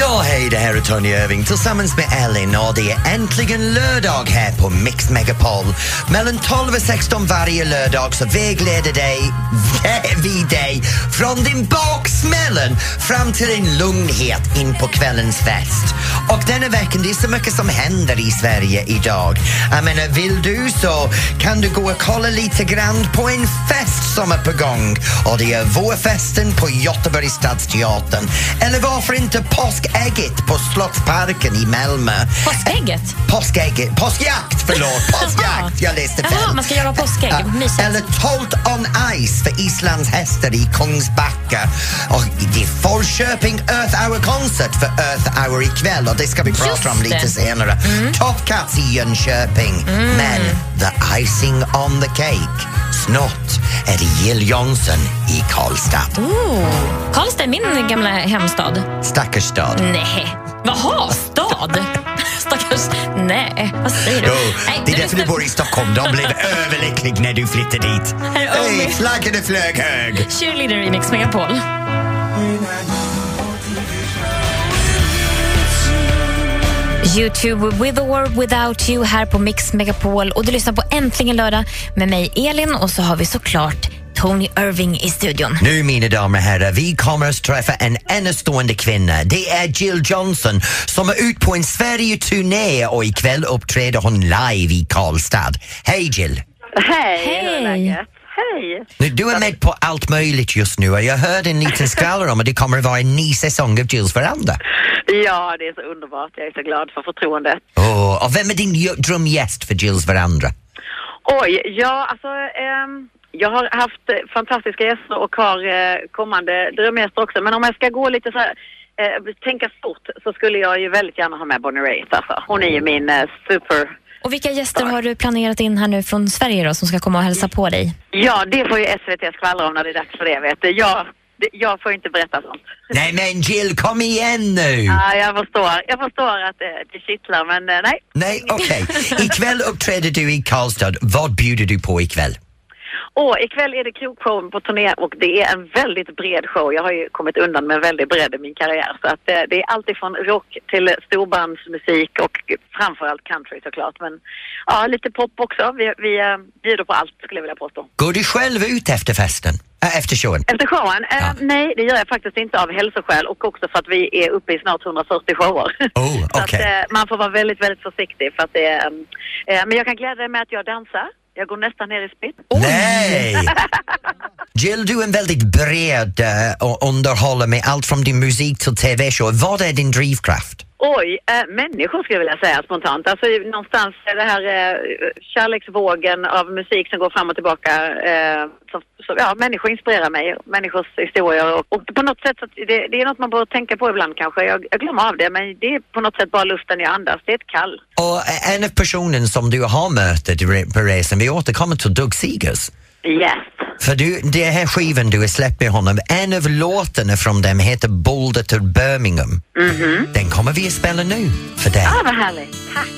Ja, hej, det här är Tony Irving tillsammans med Ellen och det är äntligen lördag här på Mix Megapol. Mellan 12 och 16 varje lördag så vägleder dig, vi dig från din baksmällen fram till din lugnhet in på kvällens fest. Och denna veckan, det är så mycket som händer i Sverige idag. Jag menar, vill du så kan du gå och kolla lite grann på en fest som är på gång. Och det är vårfesten på Göteborgs stadsteatern. Eller varför inte påsk? Påskägget på Slottsparken i Malmö. Påskägget? Påskägget, påskjakt, förlåt, påskjakt. Jag läste fel. Jaha, man ska göra påskägg. Mysigt. Eller Tolt on Ice för Islands hästar i Kungsbacka. Och det är Falköping Earth Hour-konsert för Earth Hour ikväll och det ska vi prata Just om lite det. senare. Top Cats i Jönköping. Men the icing on the cake, snart är det Jill Johnson i Karlstad. Oh. Karlstad är min gamla hemstad. Stackars stad. Nej. Jaha, stad? Stackars... Nej, vad säger du? Jo, Nej, det är därför du bor i Stockholm. De blev överlycklig när du flyttade dit. Hej, flaggan flög hög! Cheerleader i Mix Megapol. Youtube With or Without You här på Mix Megapol. Och Du lyssnar på Äntligen lördag med mig Elin och så har vi såklart Tony Irving i studion. Nu mina damer och herrar, vi kommer att träffa en enastående kvinna. Det är Jill Johnson som är ut på en Sverige-turné och ikväll uppträder hon live i Karlstad. Hej Jill! Hej, Hej. hur är läget? Hej! Nu, du är med på allt möjligt just nu och jag hörde en liten skvallra om att det kommer att vara en ny säsong av Jills veranda. Ja, det är så underbart. Jag är så glad för förtroendet. Oh, och vem är din drömgäst för Jills veranda? Oj, ja alltså ehm, jag har haft fantastiska gäster och har eh, kommande drömgäster också. Men om jag ska gå lite så här, eh, tänka stort så skulle jag ju väldigt gärna ha med Bonnie Raitt alltså. Hon är ju min eh, super... Och Vilka gäster har du planerat in här nu från Sverige då, som ska komma och hälsa på dig? Ja, det får ju SVT skvallra om när det är dags för det vet du. Jag, det, jag får inte berätta sånt. Nej men Jill, kom igen nu! Ja, jag förstår. Jag förstår att det, det kittlar men eh, nej. Nej, okej. Ikväll uppträder du i Karlstad. Vad bjuder du på ikväll? Och ikväll är det krogshow på turné och det är en väldigt bred show. Jag har ju kommit undan med väldigt bredd i min karriär. Så att eh, det är allt ifrån rock till storbandsmusik och framförallt country såklart. Men ja, lite pop också. Vi, vi eh, bjuder på allt skulle jag vilja påstå. Går du själv ut efter festen? Äh, efter showen? Efter showen? Eh, Ja. Nej, det gör jag faktiskt inte av hälsoskäl och också för att vi är uppe i snart 140 shower. Oh, Så att, eh, man får vara väldigt, väldigt försiktig för att det är... eh, men jag kan glädja dig med att jag dansar. Jag går nästan ner i spinn. Nej! Jill, du är en väldigt bred uh, och underhåller med allt från din musik till TV-show. Vad är din drivkraft? Oj, äh, människor skulle jag vilja säga spontant. Alltså någonstans är det här äh, kärleksvågen av musik som går fram och tillbaka. Äh, så, så, ja, människor inspirerar mig, människors historier och, och på något sätt så det, det är något man bör tänka på ibland kanske. Jag, jag glömmer av det men det är på något sätt bara luften jag andas. Det är ett kall. Och en av personen som du har mött på resan, vi återkommer till Doug Seegers. Yes. För du, det här skivan du har släppt med honom, en av låtarna från dem heter Boulder to Birmingham. Den kommer vi att spela nu för dig. Ah, vad härligt. Tack.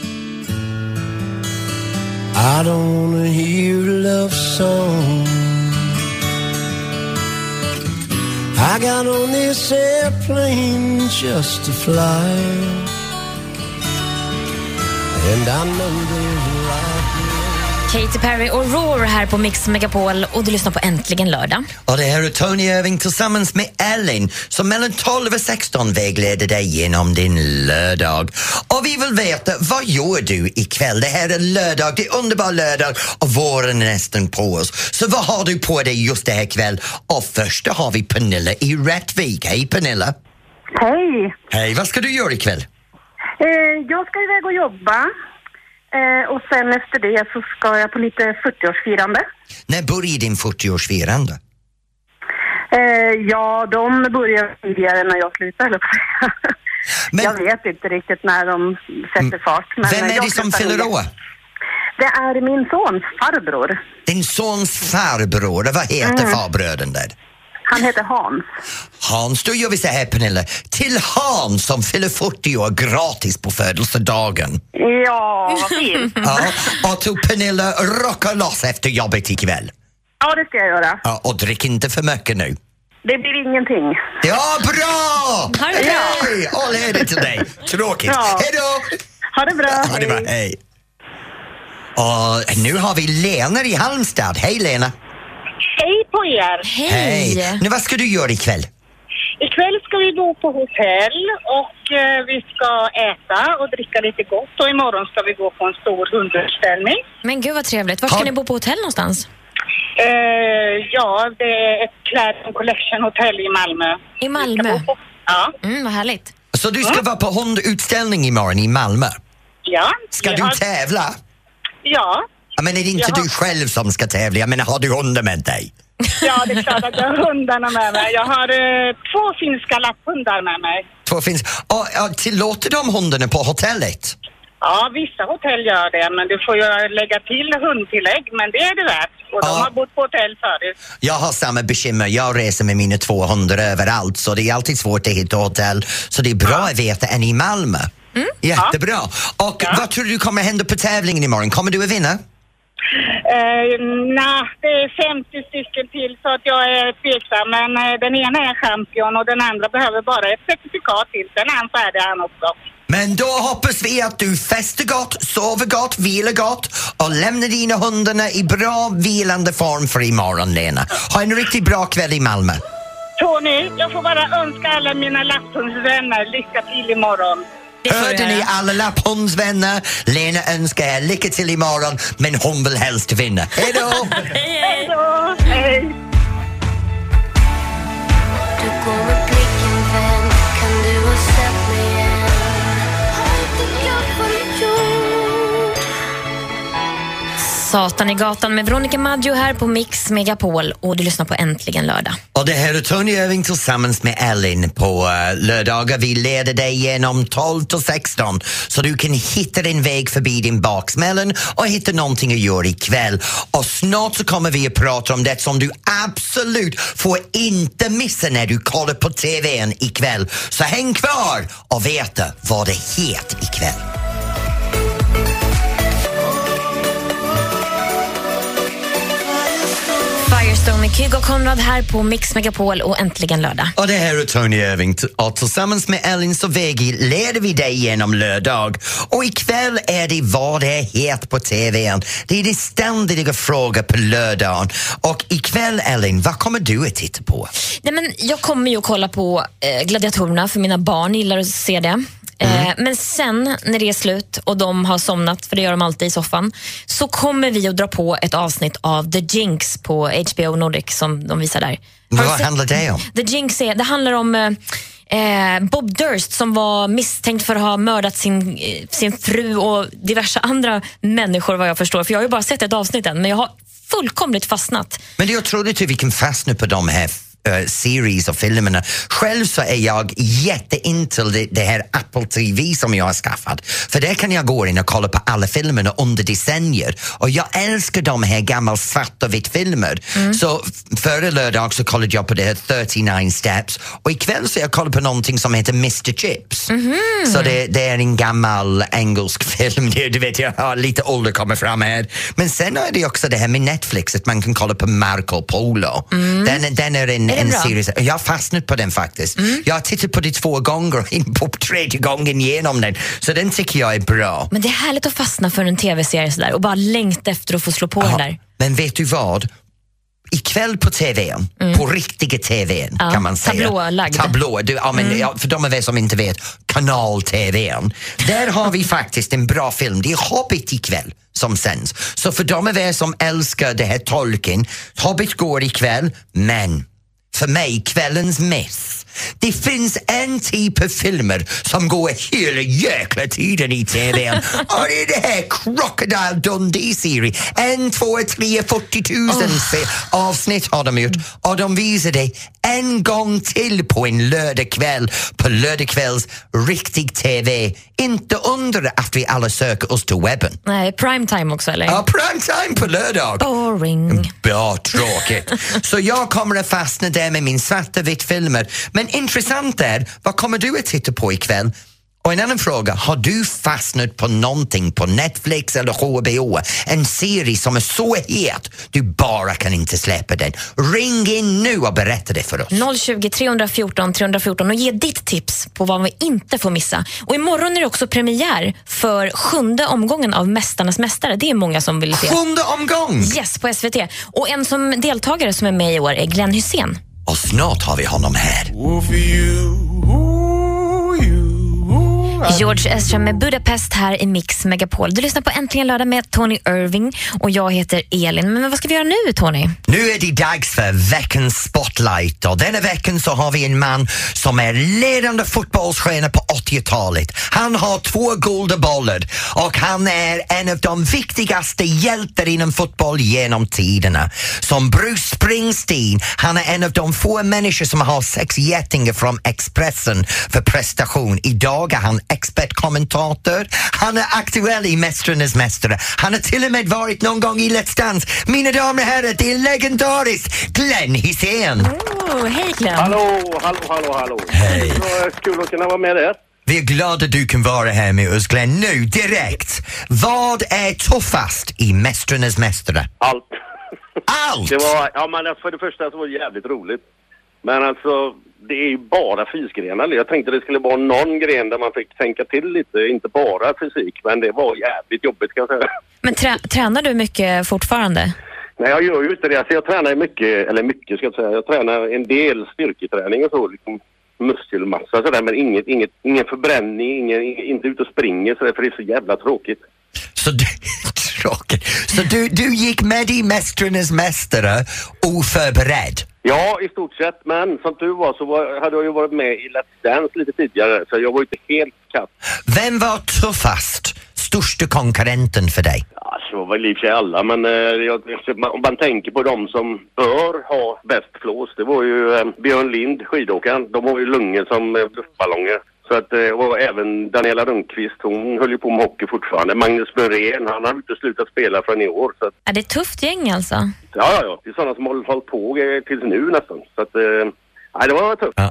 I don't wanna hear a love song. I got on this airplane just to fly. And I know there's a life Katy Perry och Roar här på Mix Megapol och du lyssnar på Äntligen lördag. Och det här är Tony Irving tillsammans med Ellen som mellan 12 och 16 vägleder dig genom din lördag. Och vi vill veta, vad gör du ikväll? Det här är lördag, det är underbar lördag och våren är nästan på oss. Så vad har du på dig just det här kväll? Och först har vi Pernilla i Rättvik. Hej Pernilla! Hej! Hej, vad ska du göra ikväll? Eh, jag ska iväg och jobba. Eh, och sen efter det så ska jag på lite 40-årsfirande. När börjar din 40-årsfirande? Eh, ja, de börjar tidigare när jag slutar, säga. Men- Jag vet inte riktigt när de sätter fart. Men Vem är det som fyller år? Det är min sons farbror. Din sons farbror, vad heter farbröden där? Han heter Hans. Hans, då gör vi så här Pernilla. Till Hans som fyller 40 år gratis på födelsedagen. Ja, vad fint. Ja, och till Pernilla, rocka loss efter jobbet ikväll. Ja, det ska jag göra. Ja, och drick inte för mycket nu. Det blir ingenting. Ja, bra! Hej! All heder till dig. Tråkigt. Ja. Hej då! Ha det bra. Ha det bra. Hej. Och nu har vi Lena i Halmstad. Hej Lena! Hej på er! Hej! Nu, vad ska du göra ikväll? Ikväll ska vi bo på hotell och eh, vi ska äta och dricka lite gott och imorgon ska vi gå på en stor hundutställning. Men gud vad trevligt. Var ska Har- ni bo på hotell någonstans? Eh, ja, det är ett Clarion Collection hotell i Malmö. I Malmö? Ja. Mm, vad härligt. Så du ska vara på hundutställning imorgon i Malmö? Ja. Ska vi du har- tävla? Ja. Ja, men är det inte Jaha. du själv som ska tävla? Jag menar, har du hunden med dig? Ja, det är klart att jag har hundarna med mig. Jag har eh, två finska lapphundar med mig. Två finns... Och, och, tillåter de hundarna på hotellet? Ja, vissa hotell gör det, men du får ju lägga till hundtillägg, men det är det värt. Och de Ja. har bott på hotell förut. Jag har samma bekymmer. Jag reser med mina två hundar överallt så det är alltid svårt att hitta hotell. Så det är bra att veta än i Malmö. Jättebra. Och Ja. vad tror du kommer hända på tävlingen imorgon? Kommer du att vinna? Eh, Nej, det är 50 stycken till så att jag är tveksam. Men eh, den ena är champion och den andra behöver bara ett certifikat till. Sen är han färdig han också. Men då hoppas vi att du festar gott, sover gott, vilar gott och lämnar dina hundarna i bra vilande form för imorgon, Lena. Ha en riktigt bra kväll i Malmö. Tony, jag får bara önska alla mina lapphundsvänner lycka till imorgon. Hörde ni alla lapphundsvänner? Lena önskar er lycka till imorgon, men hon vill helst vinna. Hej då! Hej då! Hej! Satan i gatan med Veronica Maggio här på Mix Megapol och du lyssnar på Äntligen lördag. Och det här är Tony Irving tillsammans med Ellen på uh, lördagar. Vi leder dig genom 12 till 16 så du kan hitta din väg förbi din baksmällen och hitta någonting att göra ikväll. Och snart så kommer vi att prata om det som du absolut får inte missa när du kollar på TVn ikväll. Så häng kvar och veta vad det heter ikväll. Firestone med Kygo och Konrad här på Mix Megapol och Äntligen lördag. Och det här är Tony Irving och tillsammans med Ellen Sovegi leder vi dig genom lördag. Och ikväll är det vad det heter på TVn. Det är de ständiga frågor på lördagen. Och ikväll Ellen, vad kommer du att titta på? Nej, men jag kommer ju att kolla på eh, Gladiatorerna för mina barn gillar att se det. Eh, men sen när det är slut och de har somnat, för det gör de alltid i soffan, så kommer vi att dra på ett avsnitt av The Jinx på HBO Nordic som de visar där. Vad handlar det om? The Jinx är, det handlar om eh, eh, Bob Durst som var misstänkt för att ha mördat sin, eh, sin fru och diverse andra människor vad jag förstår. För jag har ju bara sett ett avsnitt än, men jag har fullkomligt fastnat. Men det är otroligt hur vi kan fastna på de här uh, series och filmerna. Själv så är jag jätteintill det, det här Apple TV som jag har skaffat. För där kan jag gå in och kolla på alla filmerna under decennier. Och jag älskar de här gamla svart och vitt filmer. Så f- förra lördag så kollade jag på det här 39 steps och ikväll så jag kollar på någonting som heter Mr Chips. Så det, det är en gammal engelsk film. Du vet, jag har lite ålder kommer fram här. Men sen är det också det här med Netflix, att man kan kolla på Marco Polo. Den, den är en, En bra? serie. Jag har fastnat på den faktiskt. Jag har tittat på det två gånger, in på tredje gången genom den. Så den tycker jag är bra. Men det är härligt att fastna för en tv-serie sådär och bara längta efter att få slå på den där. Men vet du vad? Ikväll på TVn, på riktiga TVn Mm. Ja, kan man säga. tablålagd. Tablå. Du, ja, men, ja, för de av er som inte vet, kanal-TVn. Där har vi faktiskt en bra film. Det är Hobbit ikväll som sänds. Så för de av er som älskar det här tolken, Hobbit går ikväll, men för mig kvällens miss. Det finns en typ av filmer som går hela jäkla tiden i TVn och det är det här Crocodile Dundee-serien. En, två, tre, 40 tusen se- avsnitt har de gjort och de visar det en gång till på en lördagkväll på lördagskvälls riktig TV. Inte undra att vi alla söker oss till webben. Nej, primetime också eller? Ja, primetime på lördag. Boring. Ja, tråkigt. Så jag kommer att fastna där med min svarta vitt filmer. Men intressant är, vad kommer du att titta på ikväll? Och en annan fråga, har du fastnat på någonting på Netflix eller HBO? En serie som är så het, du bara kan inte släppa den. Ring in nu och berätta det för oss. 020 314 314 och ge ditt tips på vad vi inte får missa. Och imorgon är det också premiär för sjunde omgången av Mästarnas mästare. Det är många som vill se. Sjunde omgång! Yes, på SVT. Och en som deltagare som är med i år är Glenn Hussein. Och snart har vi honom här. George Ezra med Budapest här i Mix Megapol. Du lyssnar på Äntligen lördag med Tony Irving och jag heter Elin. Men vad ska vi göra nu Tony? Nu är det dags för veckans spotlight och denna veckan så har vi en man som är ledande fotbollsstjärna på 80-talet. Han har två goda bollar och han är en av de viktigaste hjältar inom fotboll genom tiderna. Som Bruce Springsteen, han är en av de få människor som har sex getingar från Expressen för prestation. Idag är han expertkommentator. Han är aktuell i Mästarnas mästare. Han har till och med varit någon gång i Let's Dance. Mina damer och herrar, det är legendariskt Glenn Hysén. Oh, hej Glenn. Hallå, hallå, hallå, hallå. Hej. Kul att kunna vara med där. Vi är glada du kan vara här med oss Glenn nu direkt. Vad är tuffast i Mästarnas mästare? Allt. Allt! Det var, ja men alltså, för det första så var det jävligt roligt. Men alltså, det är ju bara fysgrenar. Jag tänkte det skulle vara någon gren där man fick tänka till lite, inte bara fysik. Men det var jävligt jobbigt kan jag säga. Men trä tränar du mycket fortfarande? Nej, jag gör ju inte det. Alltså, jag tränar mycket, eller mycket ska jag säga. Jag tränar en del styrketräning och så, liksom muskelmassa sådär. Men inget, inget, ingen förbränning, ingen, inte ute och springer sådär, för det är så jävla tråkigt. Så du, tråkigt. Så du, du gick med i Mästarnas mästare oförberedd? Ja, i stort sett. Men som tur var så var, hade jag ju varit med i Let's Dance lite tidigare, så jag var ju inte helt katt. Vem var tuffast? Största konkurrenten för dig? Ja, så var väl i och för sig alla, men eh, jag- om man tänker på de som bör ha bäst flås, det var ju eh, Björn Lind, skidåkaren. De har ju lungor som eh, luftballonger. Så att, eh, och även Daniela Rundqvist, hon höll ju på med hockey fortfarande. Magnus Norén, han har inte slutat spela förrän i år. Så att, Ja, det är ett tufft gäng alltså. ja, ja, ja, det är sådana som har hållit på eh, tills nu nästan. Så att, eh, nej, det var tufft. Ja.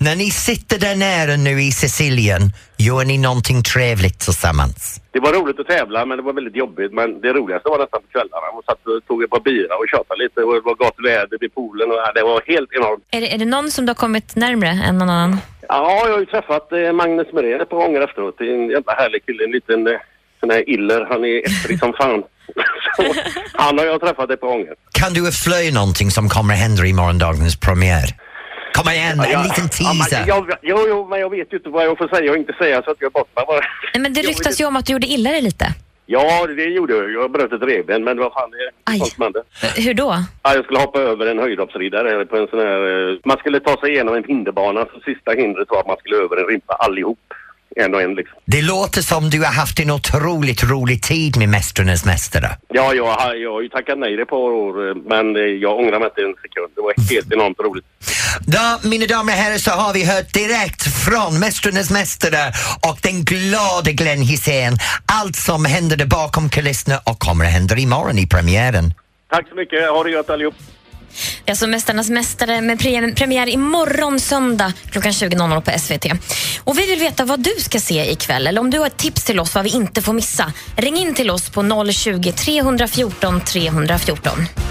När ni sitter där nere nu i Sicilien, gör ni någonting trevligt tillsammans? Det var roligt att tävla men det var väldigt jobbigt. Men det roligaste var nästan på kvällarna. Man satt och tog ett par bira och tjatade lite och det var gott väder vid poolen och ja, det var helt enormt. Är det, är det någon som du har kommit närmre än någon annan? Ja, jag har ju träffat eh, Magnus Merén ett par gånger efteråt. Det är en jävla härlig kille, en liten eh, sån här iller. Han är ettrig som fan. Så, han har jag träffat ett par gånger. Kan du avslöja någonting som kommer hända i morgondagens premiär? Kom igen, en Ja, liten ja, men teaser. jag, jo, jo, men jag vet ju inte vad jag får säga och inte säga så att jag bort mig bara. Nej, men det ryktas ju om att du gjorde illa dig lite. Ja, det gjorde jag. Jag bröt ett revben, men vad fan det är sånt som hände. Hur då? Ja, jag skulle hoppa över en höjdhoppsriddare på en sån här... eh, Man skulle ta sig igenom en hinderbana, så sista hindret var att man skulle över en rimpa allihop. En och en liksom. Det låter som du har haft en otroligt rolig tid med Mästarnas mästare. Ja, jag, har- jag har ju tackat nej det ett par år, eh, men eh, jag ångrar mig inte en sekund. Det var helt enormt roligt. Då, mina damer och herrar, så har vi hört direkt från Mästarnas mästare och den glada Glenn Hysén allt som händer där bakom kulisserna och kommer att hända imorgon i premiären. Tack så mycket. Ha det gött allihop. Det är alltså Mästarnas mästare med premiär imorgon söndag klockan 20.00 på SVT. Och vi vill veta vad du ska se ikväll eller om du har ett tips till oss vad vi inte får missa. Ring in till oss på 020 314 314.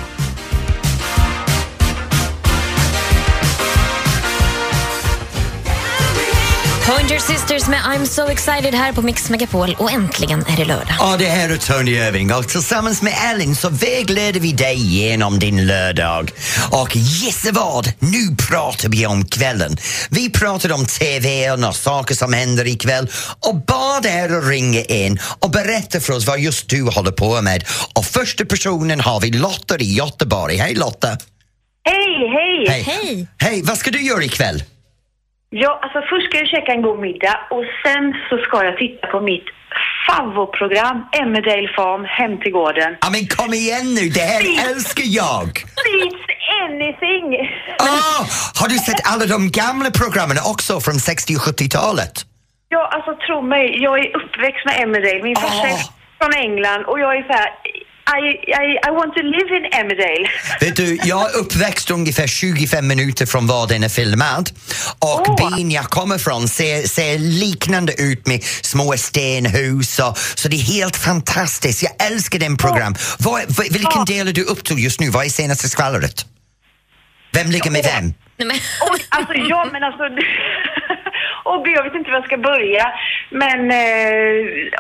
Pointer Sisters med I'm so excited här på Mix Megapol och äntligen är det lördag. Ja, det här är Tony Irving och tillsammans med Ellen så vägleder vi dig genom din lördag. Och gissa vad? Nu pratar vi om kvällen. Vi pratar om TV och saker som händer ikväll och bad er att ringa in och berätta för oss vad just du håller på med. Och första personen har vi Lotta i Göteborg. Hej Lotta! Hej, hej! Hej! Hej! Hej, vad ska du göra ikväll? Ja, alltså först ska jag käka en god middag och sen så ska jag titta på mitt favoritprogram, Emmerdale Farm, Hem till gården. Ja men kom igen nu, det här Fy. älskar jag! Beats anything! Ah, har du sett alla de gamla programmen också från 60 och 70-talet? Ja, alltså tro mig, jag är uppväxt med Emmerdale. Min farsa är Ah. från England och jag är så här, I, I, I want to live in Emmerdale. Vet du, jag är uppväxt ungefär 25 minuter från var den är filmad och Åh. byn jag kommer från ser, ser liknande ut med små stenhus och, så det är helt fantastiskt. Jag älskar den program. Vad, vad, vilken del är du upp till just nu? Vad är senaste skvallret? Vem ligger med vem? Nej, men, alltså ja men alltså... Och jag vet inte var jag ska börja. Men eh,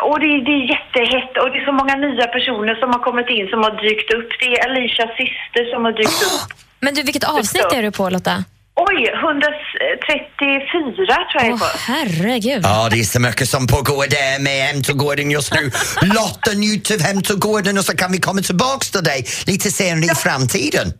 och det, det är jättehett och det är så många nya personer som har kommit in som har dykt upp. Det är Alicias syster som har dykt upp. men du, vilket avsnitt är du på Lotta? Oj, 134 tror jag är Åh, herregud. Ja, det är så mycket som pågår där med Hemtågården just nu. Lotta, njut av Hemtågården och så kan vi komma tillbaks till dig lite senare i framtiden.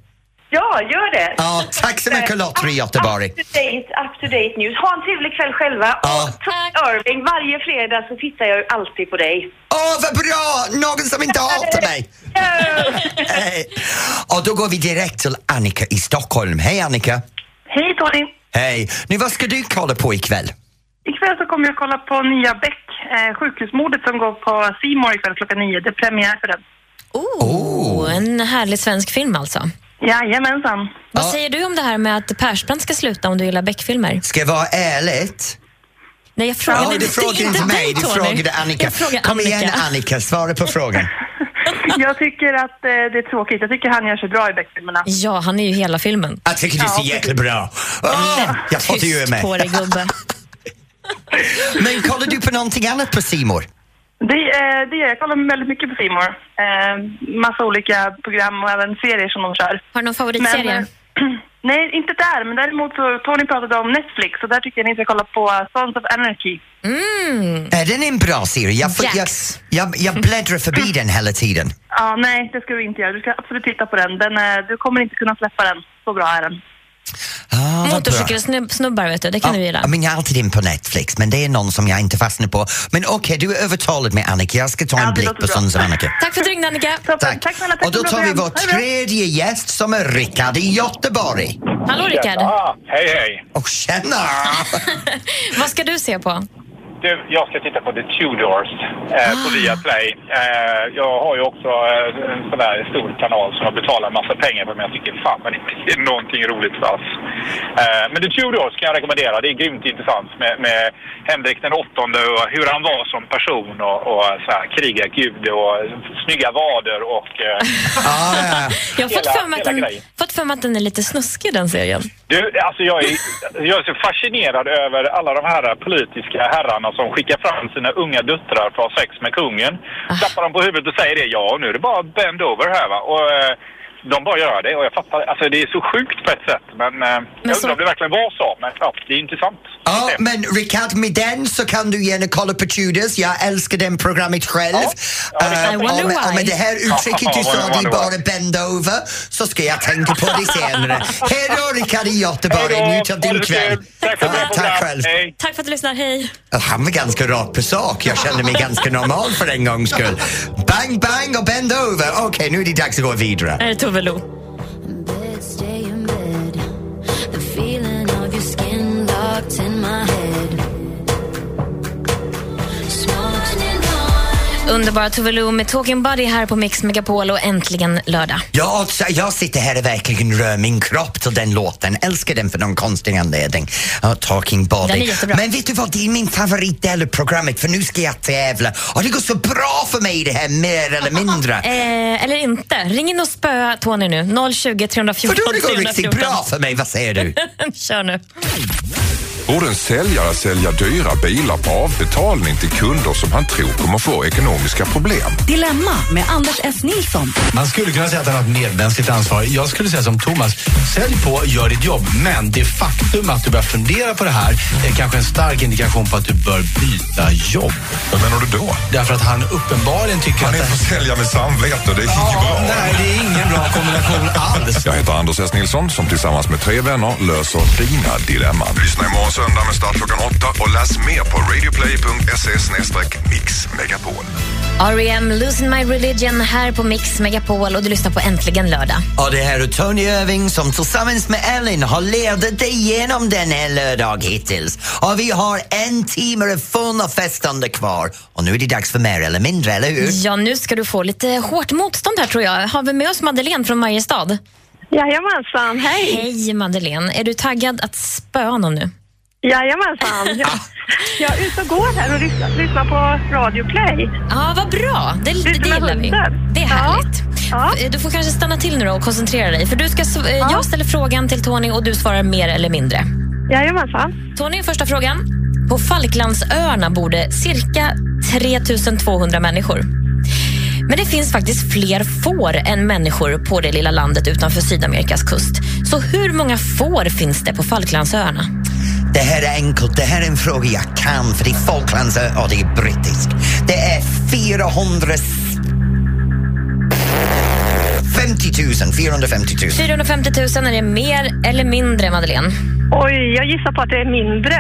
Ja, gör det. Ja, tack så mycket Lotta i Göteborg. Up to date, up to date news. Ha en trevlig kväll själva. Ja. Och Tony Irving, varje fredag så tittar jag alltid på dig. Åh, vad bra! Någon som inte hatar mig. Hej. Och då går vi direkt till Annika i Stockholm. Hej Annika! Hej Tony! Hej! Nu, vad ska du kolla på ikväll? Ikväll så kommer jag kolla på nya Beck, eh, sjukhusmordet som går på More ikväll klockan nio. Det är premiär för den. Oh, en härlig svensk film alltså. Jajamensan. Vad Ja. säger du om det här med att Persbrandt ska sluta om du gillar Beck-filmer? Ska jag vara ärligt? Nej, jag frågar Ja, dig. du frågar inte mig, dig, du Tony. frågade Annika. Jag frågar Kom igen Annika. Annika, svara på frågan. Jag tycker att eh, det är tråkigt. Jag tycker han gör sig bra i Beck-filmerna. Ja, han är ju hela filmen. Jag tycker du är så jäkla bra. Åh, jag får ju Tyst med. på dig, gubbe. Men kollar du på någonting annat på Simor? Det, eh, det gör jag. Jag kollar väldigt mycket på More. Eh, massa olika program och även serier som de kör. Har du någon favoritserie? Men, eh, nej, inte där. Men däremot så Tony pratade om Netflix och där tycker jag ni ska kolla på Sons of Anarchy. Mm. Är den en bra serie? Jag, får- jag, jag, jag bläddrar förbi den hela tiden. Ja, nej, det ska du inte göra. Du ska absolut titta på den. den eh, du kommer inte kunna släppa den. Så bra är den. Ah. Motorcykelsnubbar, vet du. Det kan du gilla. Men jag är alltid in på Netflix, men det är någon som jag inte fastnar på. Men okej, du är övertalad med Annika. Jag ska ta en Ja, blick på. Sons of Annika. Tack för att du ringde, Annika. Tack. Tack. Tack Och då tar vi vår tredje gäst som är Rickard i Göteborg. Hallå, Rickard. Ah, hej, hej. Och tjena! Vad ska du se på? Du, jag ska titta på The Tudors eh, på Viaplay. Eh, jag har ju också eh, en sån där stor kanal som jag betalar en massa pengar för men jag tycker fan men det är någonting roligt alls. Eh, men The Tudors kan jag rekommendera. Det är grymt intressant med, med Henrik den åttonde och hur han var som person och, och så här, krigargud och snygga vader och... Eh, Ah, ja. Jag har fått Hela- för, mig att den, fått för mig att den är lite snuskig, den serien. Du, alltså jag är, jag är så fascinerad över alla de här politiska herrarna som skickar fram sina unga döttrar för att ha sex med kungen. Klappar dem på huvudet och säger det. Ja, nu är det bara bend over här va. Och, eh, de bara gör det och jag fattar, alltså det är så sjukt på ett sätt. Men, eh, jag så- undrar om det verkligen var så. Men ja, det är intressant. Ja, Det. men Rickard, med den så kan du gärna kolla på Tudors. Jag älskar den programmet själv. Ja, det kan Eh, why. det här uttrycket du Ja, sa, det är bara bend over, så ska jag tänka på det senare. Hej då Rickard i Göteborg, njut av din kväll. Tack för Ja, tack själv. Hej. Tack för att du lyssnar. Hej. Han var ganska rakt på sak. Jag kände mig ganska normal för en gångs skull. Bang, bang och bend over. Okej, nu är det dags att gå vidare. Här är Tove Lo. Underbara Tove Lo med Talking Buddy här på Mix Megapol och äntligen lördag. Ja, så jag sitter här och verkligen rör min kropp till den låten. Älskar den för någon konstig anledning. Ja, talking jättebra. Men vet du vad, det är min favoritdel av programmet för nu ska jag tävla. Och det går så bra för mig det här, mer eller mindre. Eh, eller inte. Ring in och spöa Tony nu. 020 314 För då det går riktigt 314. bra för mig, vad säger du? Kör nu. Borde en säljare sälja dyra bilar på avbetalning till kunder som han tror kommer få ekonomiska problem? Dilemma med Anders S. Nilsson. Man skulle kunna säga att han har ett medmänskligt ansvar. Jag skulle säga som Thomas, sälj på, gör ditt jobb. Men det faktum att du börjar fundera på det här är kanske en stark indikation på att du bör byta jobb. Vad menar du då? Därför att han uppenbarligen tycker Han att... är det- försäljare med samvete och det är inget bra. Nej, det är ingen bra kombination alls. Jag heter Anders S. Nilsson som tillsammans med tre vänner löser dina dilemman. Lyssna imorgon söndag med start klockan 8 och läs mer på radioplay.se mixmegapol. R.E.M. Losing My Religion här på Mix Megapol och du lyssnar på Äntligen lördag. Och det här är Tony Irving som tillsammans med Ellen har ledat dig igenom den här lördag hittills. Och vi har en timme full av festande kvar. Och nu är det dags för mer eller mindre, eller hur? Ja, nu ska du få lite hårt motstånd här tror jag. Har vi med oss Madeleine från Mariestad? Jajamensan, hej! Hej Madeleine. Är du taggad att spöa någon nu? Jajamensan. Jag, jag är ute och går här och lyssnar, lyssnar på Radio Play. Ja, vad bra. Det, det gillar vi. Det är härligt. Eh, Du får kanske stanna till nu och koncentrera dig. För du ska, eh, Jag ställer frågan till Tony och du svarar mer eller mindre. Jajamensan. Tony, första frågan. På Falklandsöarna bor det cirka 3200 människor. Men det finns faktiskt fler får än människor på det lilla landet utanför Sydamerikas kust. Så hur många får finns det på Falklandsöarna? Det här är enkelt, det här är en fråga jag kan för det är Falklandsö och det är brittiskt. Det är 400... 50 000, 450 000. 450 000, är det mer eller mindre, Madeleine? Oj, jag gissar på att det är mindre.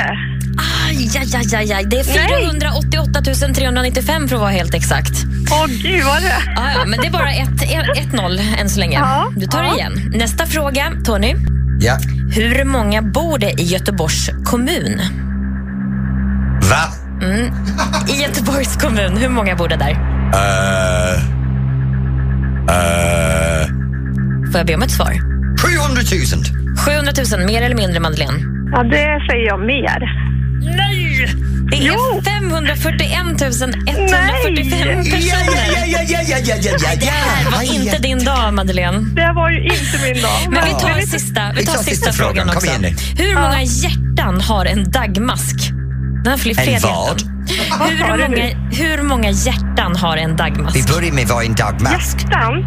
Aj, aj, aj, aj, aj. Det är 488 395 för att vara helt exakt. Åh gud vad det Ja, ja, men det är bara 1-0 än så länge. Ja, Du tar det ja. igen. Nästa fråga, Tony. Ja. Hur många bor det i Göteborgs kommun? Va? Mm. I Göteborgs kommun, hur många bor det där? Uh, uh, Får jag be om ett svar? 700 000. 700 000, mer eller mindre, Madeleine? Ja, det säger jag mer. Nej! Det är 541 145 personer. Ja, ja, ja, ja, ja, ja, ja, ja, Det här var inte din dag, Madeleine. Det var ju inte min dag. Men vi Ja. tar sista, vi tar sista, sista frågan också. igen nu. Hur många hjärtan har en dagmask? Den har fler En vad? Hur många, hur många hjärtan har en dagmask? Vi börjar med vad en dagmask. Hjärtan?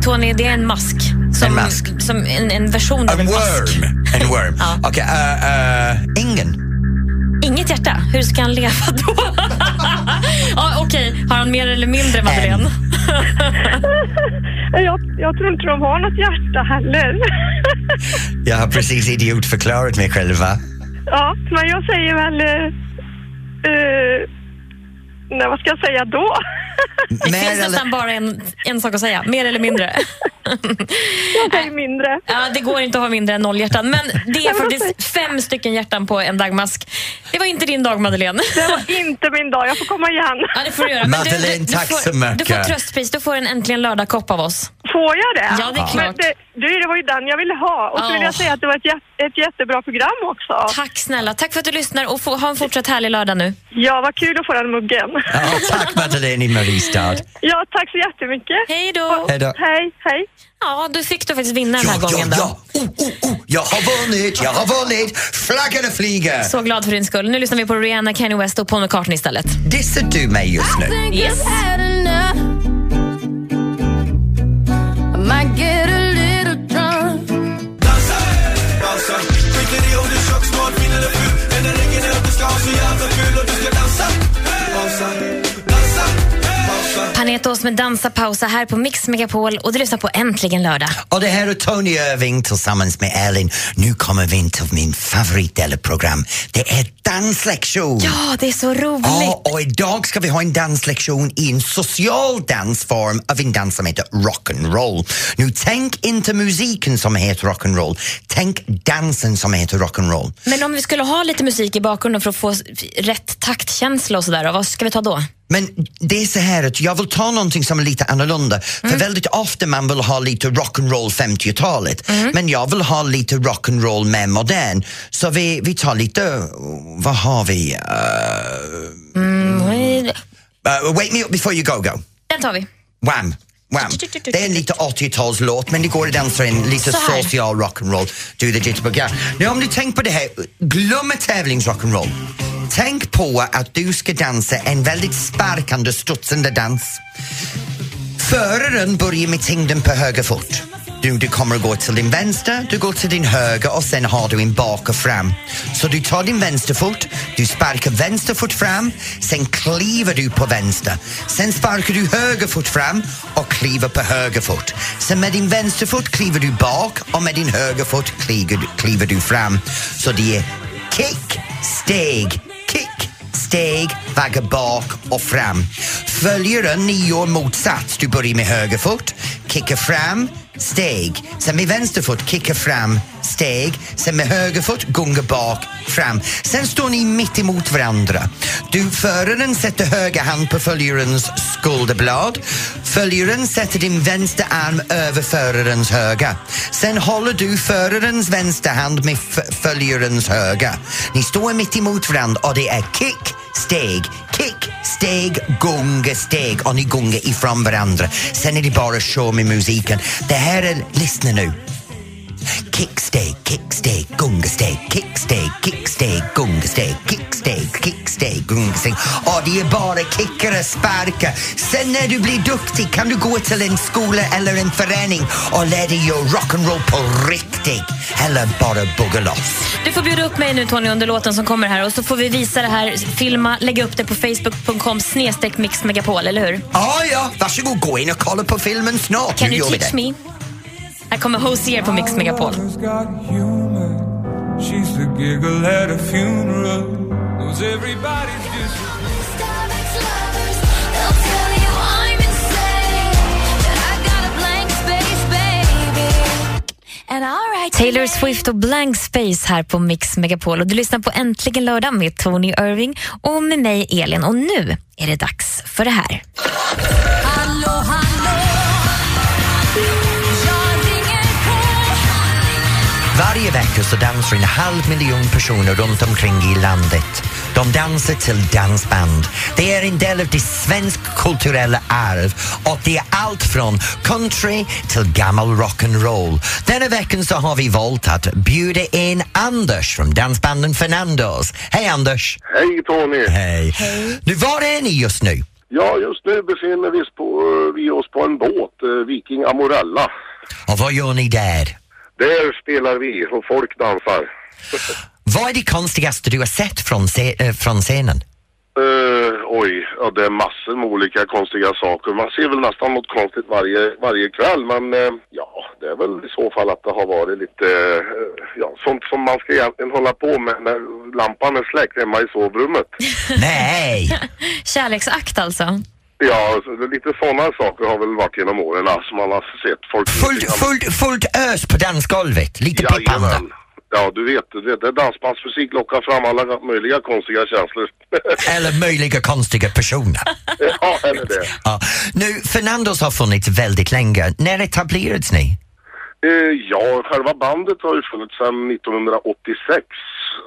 Tony, det är en mask. Som, En mask. Som en, en version av En en mask. worm. En worm. Ja. Okej, uh, uh, ingen. Inget hjärta. Hur ska han leva då? ja, Okej, har han mer eller mindre, Madeleine? Jag, jag tror inte de har något hjärta heller. Jag har precis idiotförklarat mig själv, va? ja, men jag säger väl... Uh, uh, nej, vad ska jag säga då? Det Mer finns eller- nästan bara en, en sak att säga. Mer eller mindre. jag säger mindre. Ja, det går inte att ha mindre än noll hjärtan. Men det är faktiskt fem stycken hjärtan på en dagmask. Det var inte din dag, Madeleine. Det var inte min dag. Jag får komma igen. Ja, det får du göra. Men du, Madeleine, du, tack du får, så mycket. Du får tröstpris. Du får en Äntligen lördag-kopp av oss. Får jag det? Ja, det är klart. Det, du, det var ju den jag ville ha. Och så vill Ja. jag säga att det var ett, jät- ett jättebra program också. Tack snälla. Tack för att du lyssnar och få, ha en fortsatt härlig lördag nu. Ja, vad kul att få den muggen. Ja, tack Madeleine i Mariestad. Ja, tack så jättemycket. Hej då. Hej då. Hej, hej. Ja, du fick du faktiskt vinna den här Ja, gången. ja, Då. ja. Oh, oh, oh. Jag har vunnit, jag har vunnit. Flaggarna flyger. Så glad för din skull. Nu lyssnar vi på Rihanna, Kanye West och Paul McCartney istället. Dissar du mig just nu? Yes. Med Dansa pausa här på Mix Megapol och du lyssnar på Äntligen lördag. Och det här är Tony Irving tillsammans med Elin. Nu kommer vi in till min favoritdel av program. Det är danslektion. Ja, det är så roligt. Ja, och idag ska vi ha en danslektion i en social dansform av en dans som heter rock'n'roll. Nu tänk inte musiken som heter rock'n'roll, tänk dansen som heter rock'n'roll. Men om vi skulle ha lite musik i bakgrunden för att få rätt taktkänsla och sådär, vad ska vi ta då? Men det är så här att jag vill ta någonting som är lite annorlunda. För väldigt ofta man vill ha lite rock'n'roll 50-talet. Men jag vill ha lite rock'n'roll mer modern. Så vi, vi tar lite, vad har vi? Uh, Mm, uh, wake me up before you go go. den tar vi. Wham! Wham! Det är en lite 80-talslåt men det går att dansa in lite social rock'n'roll. Do the jitterbug. Nu om du tänker på det här, glöm tävlingsrock'n'roll. Tänk på att du ska dansa en väldigt sparkande, studsande dans. Föraren börjar med tyngden på höger fot. Du, du kommer att gå till din vänster, du går till din höger och sen har du en bak och fram. Så du tar din vänsterfot, du sparkar vänster fot fram, sen kliver du på vänster. Sen sparkar du höger fot fram och kliver på höger fot. Sen med din vänsterfot kliver du bak och med din höger fot kliver, kliver du fram. Så det är kick, steg, kick, steg, vagga bak och fram. Följer en nio motsats. Du börjar med höger fot, kickar fram, steg. Sen med vänster fot, kickar fram, steg. Sen med höger fot, gunga bak, fram. Sen står ni mitt emot varandra. Du, föraren sätter höger hand på följarens skulderblad. Följaren sätter din vänstra arm över förarens höga. Sen håller du förarens vänster hand med följarens höga. Ni står mitt emot varandra och det är kick, steg, kick, steg, gunga, steg och ni gungar ifrån varandra. Sen är det bara show med musiken. Det här är, lyssna nu. Kick, steg, kick, steg, gunga, steg, kick, steg, kick, steg, gunga, steg, kick, steg, kick, steg, gunga, steg. Och det är bara kickare, sparka. Sen när du blir duktig kan du gå till en skola eller en förening och lära dig rock'n'roll på riktigt. Eller bara bugga loss. Du får bjuda upp mig nu Tony under låten som kommer här och så får vi visa det här, filma, lägga upp det på facebook.com snedstreck mixmegapol, eller hur? Ja, ja, varsågod gå in och kolla på filmen snart. Can Nu you gör vi teach me? Här kommer Hosier på Mix Megapol. She's the giggle at a funeral. Knows everybody's just. Taylor Swift och Blank Space här på Mix Megapol. Och du lyssnar på Äntligen lördag med Tony Irving och med mig Elin. Och nu är det dags för det här. Varje vecka så dansar en halv miljon personer runt omkring i landet. De dansar till dansband. Det är en del av det svenska kulturella arv och det är allt från country till gammal rock'n'roll. Denna veckan så har vi valt att bjuda in Anders från dansbanden Fernandos. Hej Anders! Hej Tony! Hej! Nu, var är ni just nu? Ja, just nu befinner vi oss på, vi oss på en båt, eh, Viking Amorella. Och vad gör ni där? Där spelar vi och folk dansar. Vad är det konstigaste du har sett från, se- eh, från scenen? Eh, oj, ja, det är massor med olika konstiga saker. Man ser väl nästan något konstigt varje, varje kväll men eh, ja, det är väl i så fall att det har varit lite, eh, ja, sånt som man ska egentligen hålla på med när lampan är släckt hemma i sovrummet. Nej! Kärleksakt alltså. Ja, så det är lite sådana saker har väl varit genom åren alltså, som man har sett folk... Fullt, fullt, fullt ös på dansgolvet, lite pippande. Jajamän. Ja, du vet, du vet, det är dansbandsmusik lockar fram alla möjliga konstiga känslor. Eller möjliga konstiga personer. ja, eller det. Ja. Nu, Fernandos har funnits väldigt länge. När etablerades ni? Eh, ja, själva bandet har ju funnits sedan 1986.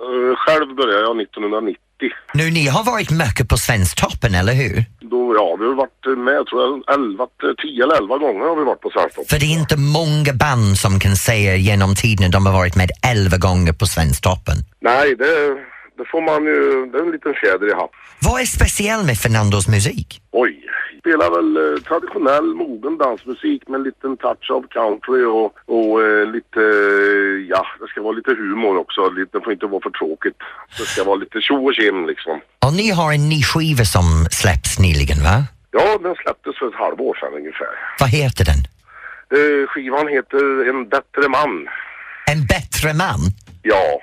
Eh, själv började jag 1990. Nu, ni har varit mycket på Svensktoppen, eller hur? Då, ja, vi har varit med, tror jag, 11, 10 eller 11 gånger har vi varit på Svensktoppen. För det är inte många band som kan säga genom tiden de har varit med elva gånger på Svensktoppen. Nej, det, det får man ju, det är en liten fjäder i hatten. Vad är speciellt med Fernandos musik? Oj, spelar väl eh, traditionell mogen dansmusik med en liten touch av country och, och eh, lite, eh, ja, det ska vara lite humor också. Lite, det får inte vara för tråkigt. Det ska vara lite tjo och tjim liksom. Och ni har en ny skiva som släpps nyligen, va? Ja, den släpptes för ett halvår sedan ungefär. Vad heter den? Eh, skivan heter En bättre man. En bättre man? Ja.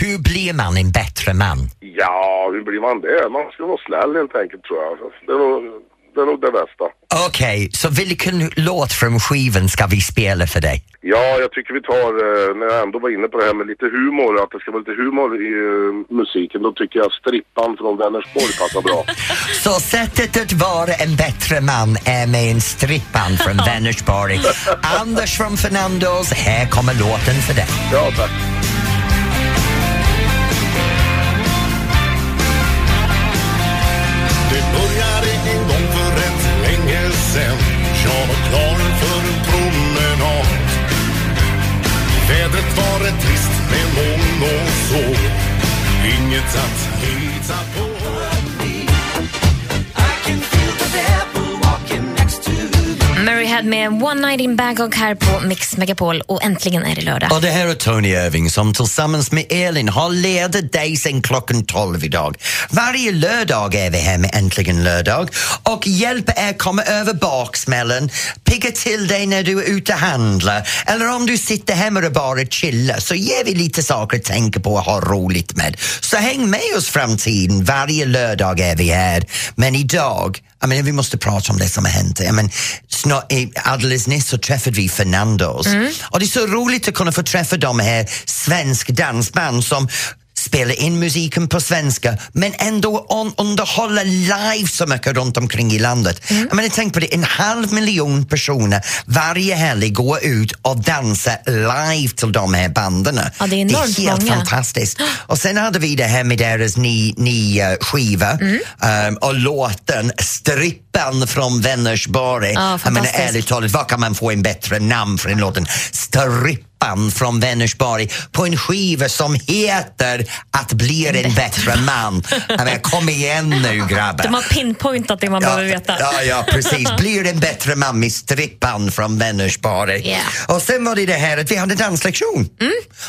Hur blir man en bättre man? Ja, hur blir man det? Man ska vara snäll helt enkelt tror jag. Det är nog det, är nog det bästa. Okej, så vilken låt från skivan ska vi spela för dig? Ja, jag tycker vi tar, eh, när jag ändå var inne på det här med lite humor, att det ska vara lite humor i eh, musiken, då tycker jag Strippan från Vänersborg passar bra. Så sättet att vara en bättre man är med en strippan från Vänersborg. Anders från Fernandos, här kommer låten för dig. Ja, tack. Och så Inget att lita på. Radiohead med One Night in Bangkok här på Mix Megapol och äntligen är det lördag. Och det här är Tony Irving som tillsammans med Elin har ledat dig sen klockan 12 idag. Varje lördag är vi här med Äntligen lördag och hjälper er komma över baksmällen, pigga till dig när du är ute och handlar eller om du sitter hemma och bara chillar så ger vi lite saker att tänka på och ha roligt med. Så häng med oss framtiden, varje lördag är vi här. Men idag jag menar, vi måste prata om det som har hänt. Jag menar, snart, alldeles nyss så träffade vi Fernandos och det är så roligt att kunna få träffa de här svensk dansband som spelar in musiken på svenska men ändå on, underhåller live så mycket runt omkring i landet. Jag menar, tänk på det, en halv miljon personer varje helg går ut och dansar live till de här banden. Ja, det är enormt helt många. fantastiskt. Och sen hade vi det här med deras ny, nya skiva Mm. ehm, och låten Strippan från Vänersborg. Ja, jag menar ärligt talat, vad kan man få en bättre namn för en låten? Strippan från Vänersborg på en skiva som heter Att bli en bättre man. Menar, kom igen nu grabbar. De har pinpointat det man behöver veta. Ja, ja, precis. Blir en bättre man med strippan från Vänersborg. Yeah. Och sen var det det här att vi hade danslektion.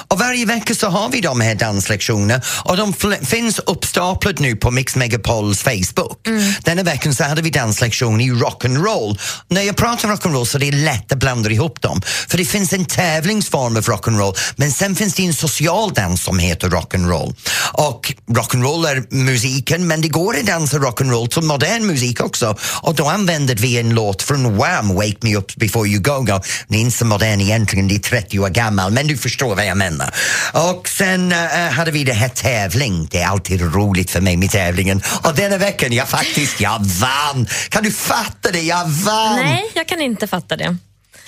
Och varje vecka så har vi de här danslektionerna och de finns uppstaplade nu på Mix Megapols Facebook. Denna veckan så hade vi danslektion i rock'n'roll. När jag pratar rock'n'roll så det är lätt att blanda ihop dem. För det finns en tävlingsform av rock'n'roll men sen finns det en social dans som heter rock'n'roll. Och rock'n'roll är musiken men det går att dansa rock'n'roll till modern musik också. Och då använder vi en låt från Wham, Wake Me Up Before You Go Go. Den är inte så modern egentligen, det är 30 år gammal men du förstår vad jag menar. Och sen uh, hade vi det här tävling. Det är alltid roligt för mig med tävlingen. Och denna veckan, jag faktiskt, jag vann! Kan du fatta det? Jag vann! Nej, jag kan inte fatta det.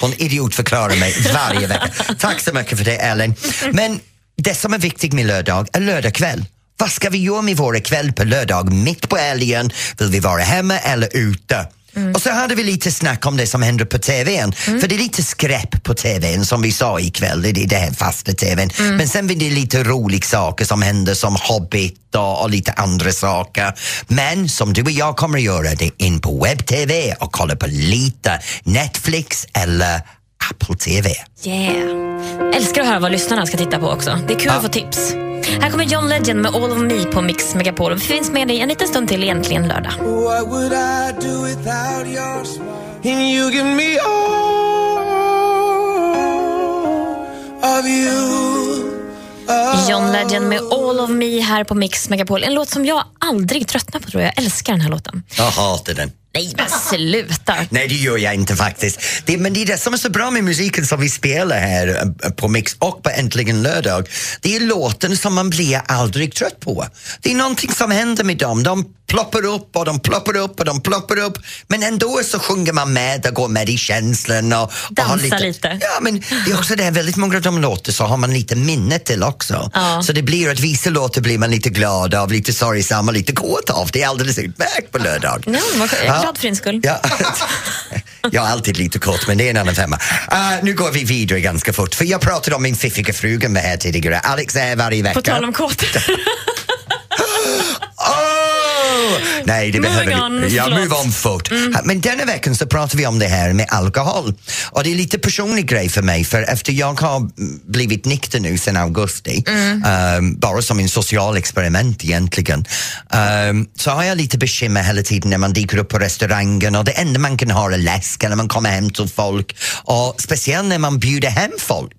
Hon idiotförklarar mig varje vecka. Tack så mycket för det, Ellen. Men det som är viktigt med lördag är lördagkväll. Vad ska vi göra med våra kväll på lördag? Mitt på helgen? Vill vi vara hemma eller ute? Och så hade vi lite snack om det som händer på TVn. För det är lite skräp på TVn som vi sa ikväll, det är det här fasta TVn. Men sen är det lite roliga saker som händer som Hobbit och, och lite andra saker. Men som du och jag kommer att göra, det är in på webb-TV och kolla på lite Netflix eller Apple TV. Yeah. Älskar att höra vad lyssnarna ska titta på också. Det är kul att få tips. Här kommer John Legend med All of Me på Mix Megapol. Vi finns med dig en liten stund till egentligen lördag. What would I do without your smile? And you give me all of you. John Legend med All of Me här på Mix Megapol. En låt som jag aldrig tröttnar på tror jag. Jag älskar den här låten. Jag hatar den. Nej men sluta. Nej, det gör jag inte faktiskt. Det, men det är det som är så bra med musiken som vi spelar här eh, på Mix och på Äntligen lördag. Det är låten som man blir aldrig trött på. Det är någonting som händer med dem. De ploppar upp och de ploppar upp och de ploppar upp men ändå så sjunger man med och går med i känslan. Och, och har Dansa lite. Ja, men det är också det, väldigt många av de låtar så har man lite minne till också. Ja. Så det blir att vissa låtar blir man lite glad av, lite sorgsam och lite kåt av. Det är alldeles utmärkt på lördag. Ja, glad för din skull. Ja. Jag är alltid lite kort, men det är en annan femma. Uh, nu går vi vidare ganska fort, för jag pratade om min fiffiga fruga med här tidigare. Alex är varje vecka. På tal om kåt. Nej, det behöver on, vi. Ja, move on fort. Men denna veckan så pratar vi om det här med alkohol. Och det är lite personlig grej för mig, för efter jag har blivit nykter nu sedan augusti, ehm, bara som en social experiment egentligen, ehm, så har jag lite bekymmer hela tiden när man dyker upp på restaurangen och det enda man kan ha är läsk när man kommer hem till folk. Och speciellt när man bjuder hem folk.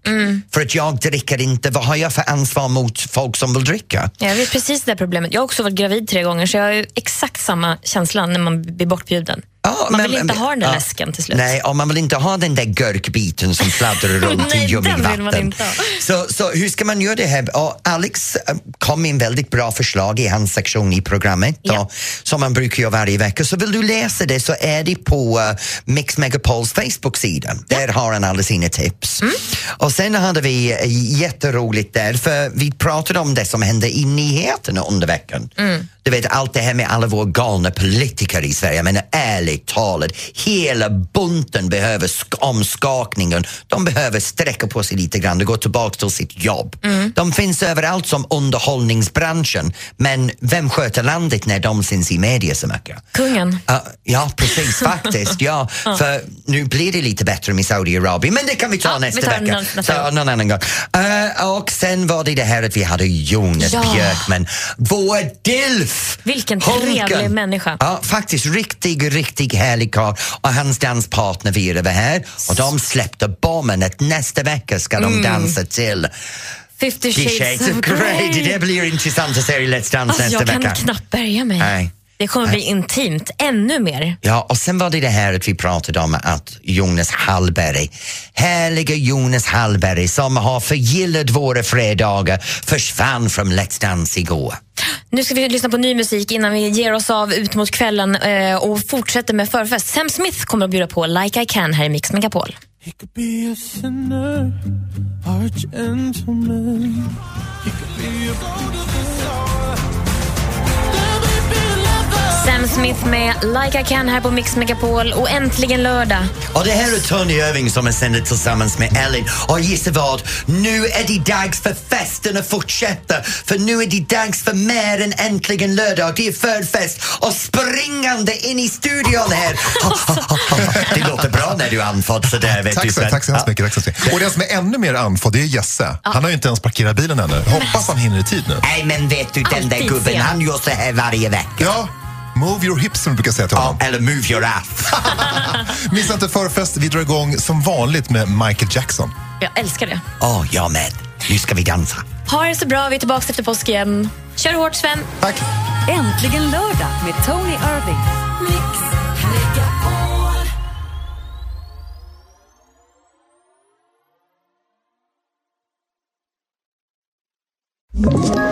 För att jag dricker inte, vad har jag för ansvar mot folk som vill dricka? Jag vet precis det problemet. Jag har också varit gravid tre gånger så jag har exakt samma känsla när man blir bortbjuden. Ja, man men- vill inte ha den där ja. läsken till slut. Nej, och man vill inte ha den där gurkbiten som fladdrar runt Nej, i ljummet vatten. Så, så hur ska man göra det här? Och Alex eh, kom med en väldigt bra förslag i hans sektion i programmet och, som man brukar göra varje vecka. Så vill du läsa det så är det på uh, Mix Megapols Facebook-sida. Där har han alla sina tips. Mm. Och sen hade vi eh, jätteroligt där för vi pratade om det som hände i nyheterna under veckan. Mm. Du vet allt det här med alla våra galna politiker i Sverige. Jag menar ärligt ärligt talat, hela bunten behöver sk- omskakningen. De behöver sträcka på sig lite grann och gå tillbaka till sitt jobb. De finns överallt som underhållningsbranschen, men vem sköter landet när de syns i media så mycket? Kungen. Ja, ja, precis faktiskt. Ja, för nu blir det lite bättre med Saudiarabien, men det kan vi ta Ja, vi nästa tar vecka. någon- nästa Så, någon annan gång. Eh, och sen var det det här att vi hade Jonas Ja. Björkman, vår DILF! Vilken trevlig människa. Ja, faktiskt riktigt, riktigt härlig karl. Och hans danspartner vi var här och de släppte bomben att nästa vecka ska de Mm. dansa till Fifty shades, Shades of Grey. Det blir intressant att se i Let's Dance Alltså, nästa jag kan vecka. knappt bärga mig. Nej. Det kommer bli intimt, ännu mer. Ja, och sen var det det här att vi pratade om att Jonas Hallberg, härliga Jonas Hallberg som har förgillat våra fredagar, försvann från Let's Dance igår. Nu ska vi lyssna på ny musik innan vi ger oss av ut mot kvällen eh, och fortsätter med förfest. Sam Smith kommer att bjuda på Like I Can här i Mix Megapol. Be a sinner or a gentleman. He could be a Sam Smith med Like I Can här på Mix Megapol och äntligen lördag. Och det här är Tony Irving som är sänder tillsammans med Ellen. Och gissa vad? Nu är det dags för festen att fortsätta. För nu är det dags för mer än äntligen lördag. Det är förfest och springande in i studion här. Det låter bra när du är andfådd sådär. vet Tack du, så, tack så hemskt mycket. Tack så mycket. Och den som är ännu mer andfådd, det är Jesse. Han har ju inte ens parkerat bilen ännu. Hoppas han hinner i tid nu. Nej, men vet du, den där gubben, han gör så här varje vecka. Ja, move your hips som du brukar säga till honom. eller move your ass. Missa inte förfest. Vi drar igång som vanligt med Michael Jackson. Jag älskar det. Åh, jag med. Nu ska vi dansa. Ha det så bra, vi är tillbaka efter påsk igen. Kör hårt Sven. Tack. Äntligen lördag med Tony Irving. Ett